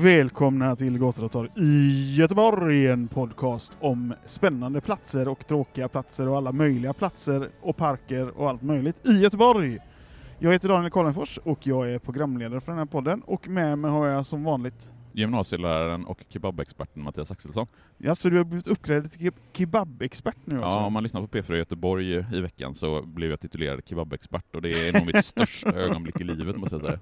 Och välkomna till Gaturattar i Göteborg, en podcast om spännande platser och tråkiga platser och alla möjliga platser och parker och allt möjligt i Göteborg. Jag heter Daniel Karlenfors och jag är programledare för den här podden och med mig har jag som vanligt Gymnasieläraren och kebabexperten Mattias Axelsson. Ja, så du har blivit uppgraderad till ke- kebabexpert nu också? Ja, om man lyssnar på P4 Göteborg i veckan så blev jag titulerad kebabexpert och det är nog mitt största ögonblick i livet måste jag säga.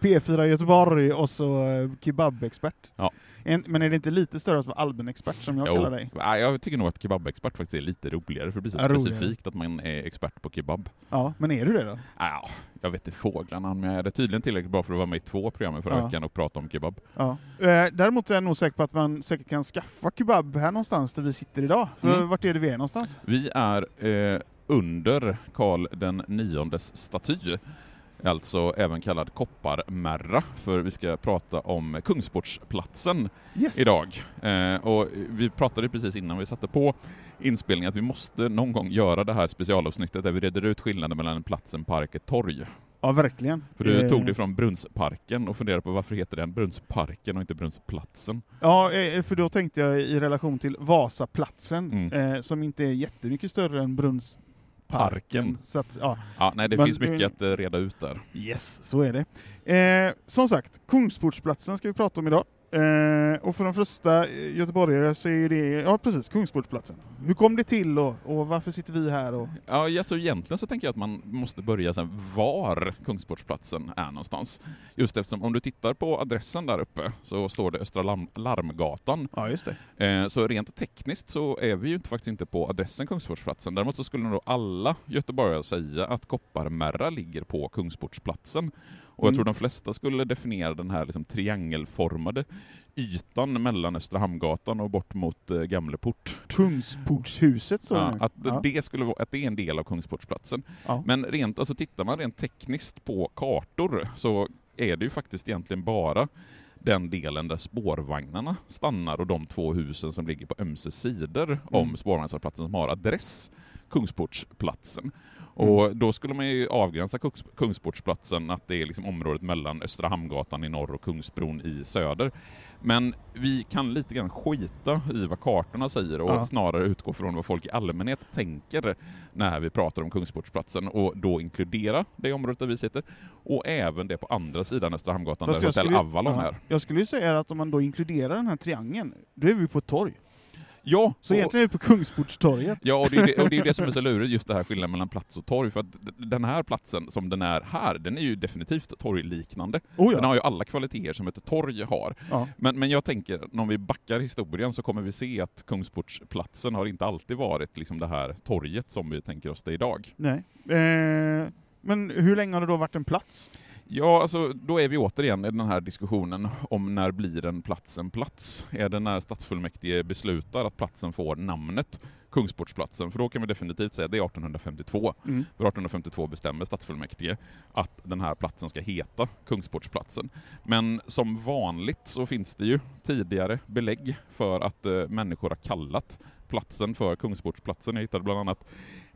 P4 Göteborg och så eh, kebabexpert. Ja. En, men är det inte lite större att vara allmänexpert som jag kallar dig? Jag tycker nog att kebabexpert faktiskt är lite roligare, för det blir så Ja, roligare. specifikt att man är expert på kebab. Ja, men är du det då? Ja, jag vet inte fåglarna, men jag är tydligen tillräckligt bra för att vara med i två program förra Ja. veckan och prata om kebab. Ja. Eh, däremot är jag nog säker på att man säkert kan skaffa kebab här någonstans där vi sitter idag. För Mm. vart är det vi är någonstans? Vi är eh, under Karl den niondes staty, alltså även kallad Kopparmärra, för vi ska prata om Kungsportsplatsen Yes. idag. Eh, och vi pratade precis innan vi satte på inspelningen att vi måste någon gång göra det här specialavsnittet där vi reder ut skillnaden mellan en plats, en park, ett torg. Ja, verkligen. För du Eh, tog det från Brunnsparken och funderade på varför heter den Brunnsparken och inte Brunnsplatsen? Ja, eh, för då tänkte jag i relation till Vasaplatsen, Mm. eh, som inte är jättemycket större än Brunnsparken. Parken. Så att, ja, Ja, nej, det Men- finns mycket att reda ut där. yes, så är det. Eh, som sagt, Kungsportsplatsen ska vi prata om idag. Eh, och för de flesta eh, göteborgare så är det, ja precis, Kungsportsplatsen. Hur kom det till och, och varför sitter vi här? Och, Ja, ja, så egentligen så tänker jag att man måste börja sen var Kungsportsplatsen är någonstans. Just eftersom om du tittar på adressen där uppe så står det Östra Larm Larmgatan. ja, just det. Eh, så rent tekniskt så är vi ju inte, faktiskt inte på adressen Kungsportsplatsen. Däremot så skulle nog alla göteborgare säga att Kopparmärra ligger på Kungsportsplatsen. Och jag Mm. tror de flesta skulle definiera den här liksom triangelformade ytan mellan Östra Hamngatan och bort mot eh, Gamleport. Kungsportshuset det Ja, att, ja. det skulle vara, att det är en del av Kungsportsplatsen. Ja. Men rent, alltså tittar man rent tekniskt på kartor så är det ju faktiskt egentligen bara den delen där spårvagnarna stannar och de två husen som ligger på ömse sidor om Mm. spårvagnshållplatsen som har adress Kungsportsplatsen. Mm. Och då skulle man ju avgränsa Kungs- Kungsportsplatsen att det är liksom området mellan Östra Hamngatan i norr och Kungsbron i söder. Men vi kan lite grann skita i vad kartorna säger och Ja. snarare utgå från vad folk i allmänhet tänker när vi pratar om Kungsportsplatsen och då inkludera det området där vi sitter och även det på andra sidan Östra Hamngatan där Hotell skulle- Avalon ja, är. Jag skulle ju säga att om man då inkluderar den här triangeln, då är vi på ett torg. Ja, Så och- egentligen är vi på Kungsportstorget. Ja, och det, är det, och det är det som är så lurigt, just det här skillnaden mellan plats och torg, för att den här platsen som den är här, den är ju definitivt torgliknande. Oh Den ja. har ju alla kvaliteter som ett torg har. ja. Men, men jag tänker, om vi backar historien så kommer vi se att Kungsportsplatsen har inte alltid varit liksom det här torget som vi tänker oss det idag. Nej. Eh, men hur länge har det då varit en plats? Ja, alltså då är vi återigen i den här diskussionen om när blir en plats en plats? Är det när stadsfullmäktige beslutar att platsen får namnet Kungsportsplatsen? För då kan vi definitivt säga att det är 1852. Mm. För 1852 bestämmer stadsfullmäktige att den här platsen ska heta Kungsportsplatsen. Men som vanligt så finns det ju tidigare belägg för att eh, människor har kallat platsen för Kungsportsplatsen. Jag hittade bland annat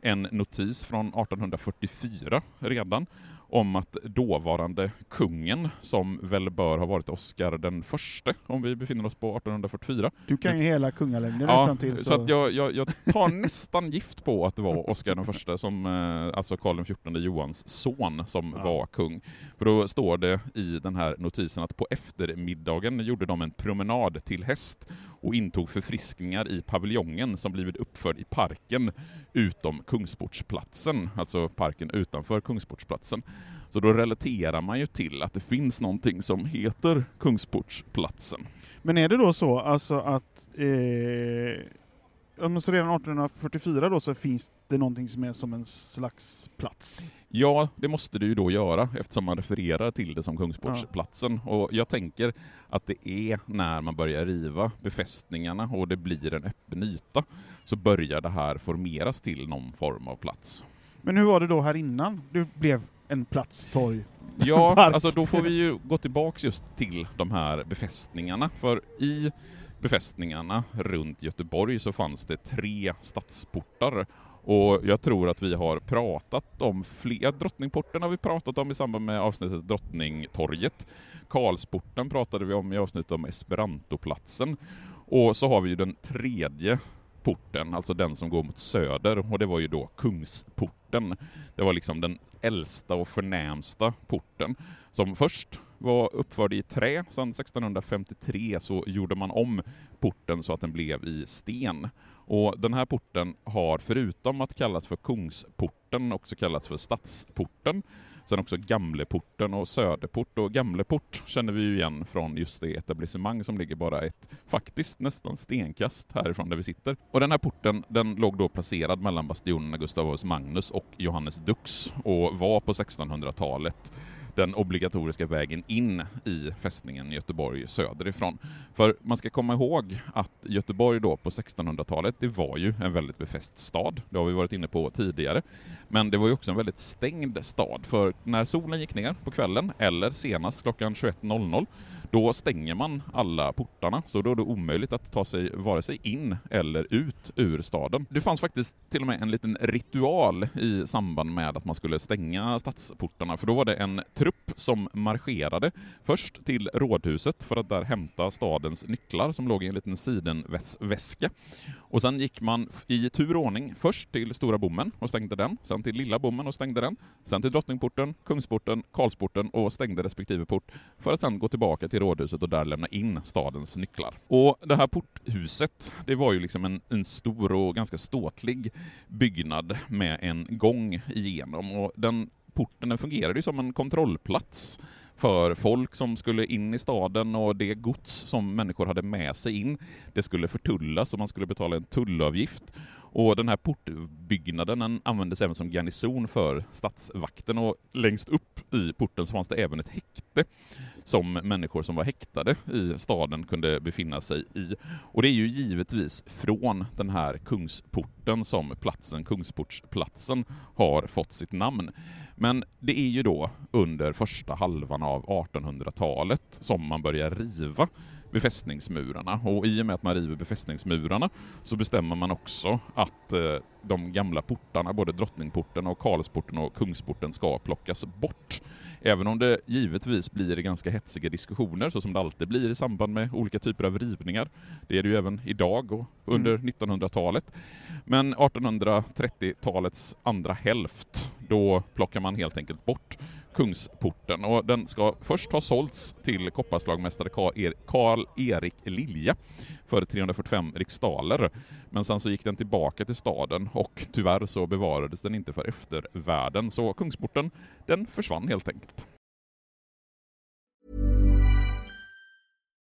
en notis från 1844 redan. Om att dåvarande kungen, som väl bör ha varit Oscar den förste, om vi befinner oss på 1844. Du kan ju hela kungalängden Ja, till så, så... att jag, jag, jag tar nästan gift på att det var Oscar den förste, som, eh, alltså Karl XIV Johans son, som Ja. var kung. För då står det i den här notisen att på eftermiddagen gjorde de en promenad till häst och intog förfriskningar i paviljongen som blivit uppförd i parken utom Kungsportsplatsen, alltså parken utanför Kungsportsplatsen. Så då relaterar man ju till att det finns någonting som heter Kungsportsplatsen. Men är det då så alltså att eh, ja, så redan 1844 då så finns det någonting som är som en slags plats? Ja, det måste det ju då göra eftersom man refererar till det som Kungsportsplatsen. Och jag tänker att det är när man börjar riva befästningarna och det blir en öppen yta, så börjar det här formeras till någon form av plats. Men hur var det då här innan det blev en plats, torg? Ja, alltså då får vi ju gå tillbaks just till de här befästningarna, för i befästningarna runt Göteborg så fanns det tre stadsportar och jag tror att vi har pratat om fler, Drottningporten har vi pratat om i samband med avsnittet Drottningtorget. Karlsporten pratade vi om i avsnittet om Esperantoplatsen. Och så har vi ju den tredje porten, alltså den som går mot söder, och det var ju då Kungsporten. Det var liksom den äldsta och förnämsta porten, som först var uppförd i trä, sedan 1653 så gjorde man om porten så att den blev i sten. Och den här porten har förutom att kallas för Kungsporten också kallats för Stadsporten. Sen också Gamleporten och Söderport. Och Gamleport känner vi ju igen från just det etablissemang som ligger bara ett, faktiskt nästan stenkast härifrån där vi sitter. Och den här porten, den låg då placerad mellan bastionerna Gustav Adolfs Magnus och Johannes Dux och var på 1600-talet den obligatoriska vägen in i fästningen Göteborg söderifrån. För man ska komma ihåg att Göteborg då på 1600-talet, det var ju en väldigt befäst stad. Det har vi varit inne på tidigare. Men det var ju också en väldigt stängd stad, för när solen gick ner på kvällen, eller senast klockan 21.00, då stänger man alla portarna, så då är det omöjligt att ta sig vare sig in eller ut ur staden. Det fanns faktiskt till och med en liten ritual i samband med att man skulle stänga stadsportarna, för då var det en trupp som marscherade först till rådhuset för att där hämta stadens nycklar som låg i en liten sidenväska. Och sen gick man i tur och ordning först till Stora bommen och stängde den, sen till Lilla bommen och stängde den, sen till Drottningporten, Kungsporten, Karlsporten och stängde respektive port för att sen gå tillbaka till rådhuset och där lämna in stadens nycklar. Och det här porthuset, det var ju liksom en, en stor och ganska ståtlig byggnad med en gång igenom och den porten den fungerade ju som en kontrollplats för folk som skulle in i staden och det gods som människor hade med sig in, det skulle förtullas och man skulle betala en tullavgift. Och den här portbyggnaden den användes även som garnison för stadsvakten och längst upp i porten så fanns det även ett häkte som människor som var häktade i staden kunde befinna sig i. Och det är ju givetvis från den här kungsporten som platsen, Kungsportsplatsen, har fått sitt namn. Men det är ju då under första halvan av 1800-talet som man börjar riva befästningsmurarna och i och med att man river befästningsmurarna så bestämmer man också att eh, de gamla portarna, både Drottningporten och Karlsporten och Kungsporten ska plockas bort. Även om det givetvis blir ganska hetsiga diskussioner så som det alltid blir i samband med olika typer av rivningar. Det är det ju även idag och under 1900-talet. Men 1830-talets andra hälft, då plockar man helt enkelt bort Kungsporten och den ska först ha sålts till kopparslagmästare Karl-Erik Lilja för 345 riksdaler. Men sen så gick den tillbaka till staden och tyvärr så bevarades den inte för eftervärlden så Kungsporten, den försvann helt enkelt.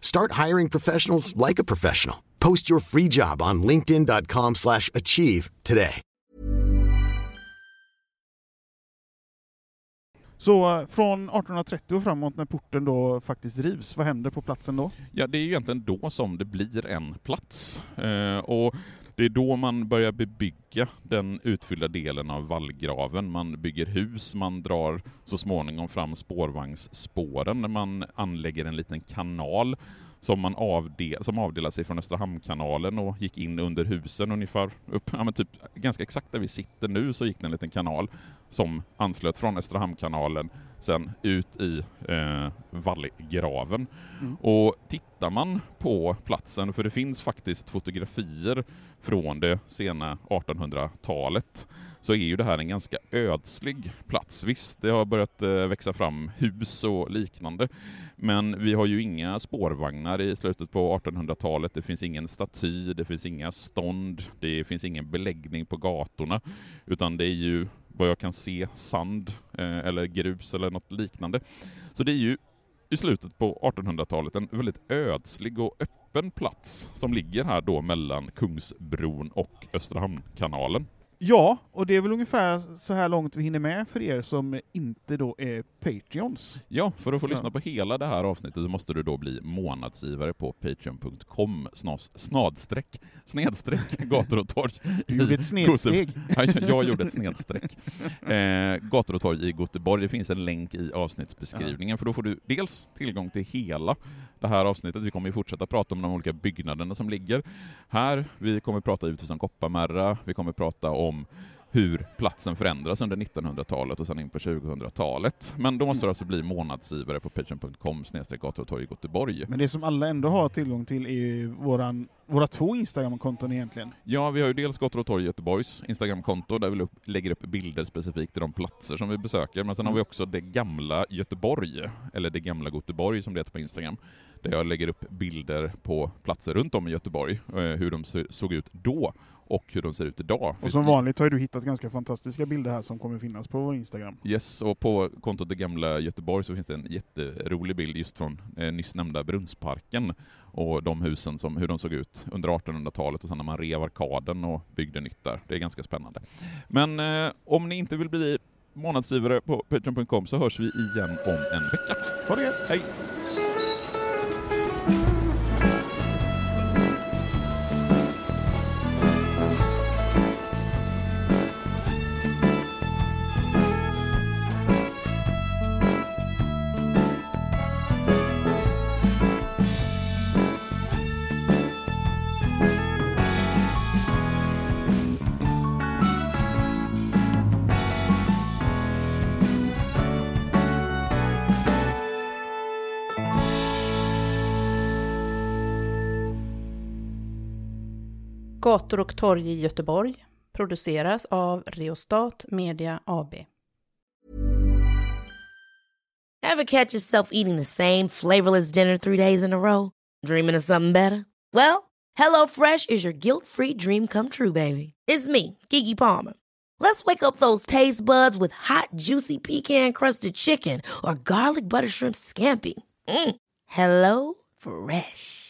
Start hiring professionals like a professional. Post your free job on linkedin.com/achieve slash achieve today. Så eh, från 1830 och framåt när porten då faktiskt rivs, vad händer på platsen då? Ja, det är ju egentligen då som det blir en plats. Eh, och det är då man börjar bebygga den utfyllda delen av vallgraven. Man bygger hus, man drar så småningom fram spårvagnsspåren, man anlägger en liten kanal som, man avdel, som avdelar sig från Östra Hamnkanalen och gick in under husen ungefär upp, ja men typ ganska exakt där vi sitter nu så gick det en liten kanal som anslöt från Östra Hamnkanalen sen ut i eh, vallgraven. Och tittar man på platsen, för det finns faktiskt fotografier från det sena 1800-talet, så är ju det här en ganska ödslig plats. Visst, det har börjat eh, växa fram hus och liknande, men vi har ju inga spårvagnar i slutet på 1800-talet, det finns ingen staty, det finns inga stånd, det finns ingen beläggning på gatorna, utan det är ju vad jag kan se sand eh, eller grus eller något liknande. Så det är ju i slutet på 1800-talet en väldigt ödslig och öppen plats som ligger här då mellan Kungsbron och Östra Hamnkanalen. Ja, och det är väl ungefär så här långt vi hinner med för er som inte då är Patreons. Ja, för att få Ja. lyssna på hela det här avsnittet så måste du då bli månadsgivare på patreon.com snadstreck, snedstreck, gator och torg. Du gjorde ett snedsteg. Ja, jag gjorde ett snedstreck. Eh, gator och torg i Göteborg, det finns en länk i avsnittsbeskrivningen, för då får du dels tillgång till hela det här avsnittet. Vi kommer ju fortsätta prata om de olika byggnaderna som ligger här. Vi kommer prata givetvis om Kopparmärra, vi kommer prata om hur platsen förändras under 1900-talet och sen in på 2000-talet. Men då måste du alltså bli månadsgivare på patreon.com snedstreck gator och torg i Göteborg. Men det som alla ändå har tillgång till är ju våran, våra två Instagram-konton egentligen. Ja, vi har ju dels Gator och torg Göteborgs Instagramkonto där vi upp, lägger upp bilder specifikt till de platser som vi besöker, men sen har vi också det gamla Göteborg, eller det gamla Göteborg som det heter på Instagram, där jag lägger upp bilder på platser runt om i Göteborg, eh, hur de såg ut då och hur de ser ut idag. Och som vanligt har du hittat ganska fantastiska bilder här som kommer finnas på vår Instagram. Yes, och på kontot Det gamla Göteborg så finns det en jätterolig bild just från eh, nyss nämnda Brunnsparken och de husen, som, hur de såg ut under 1800-talet och sen när man rev arkaden och byggde nytt där. Det är ganska spännande. Men eh, om ni inte vill bli månadsgivare på patreon.com så hörs vi igen om en vecka. Ha det! Hej! Gator och torg i Göteborg produceras av Reostat Media AB. Have catch yourself eating the same flavorless dinner three days in a row? Dreaming of something better? Well, hello fresh is your guilt-free dream come true, baby. It's me, Gigi Palmer. Let's wake up those taste buds with hot, juicy pecan-crusted chicken or garlic butter shrimp scampi. Mm. Hello Fresh.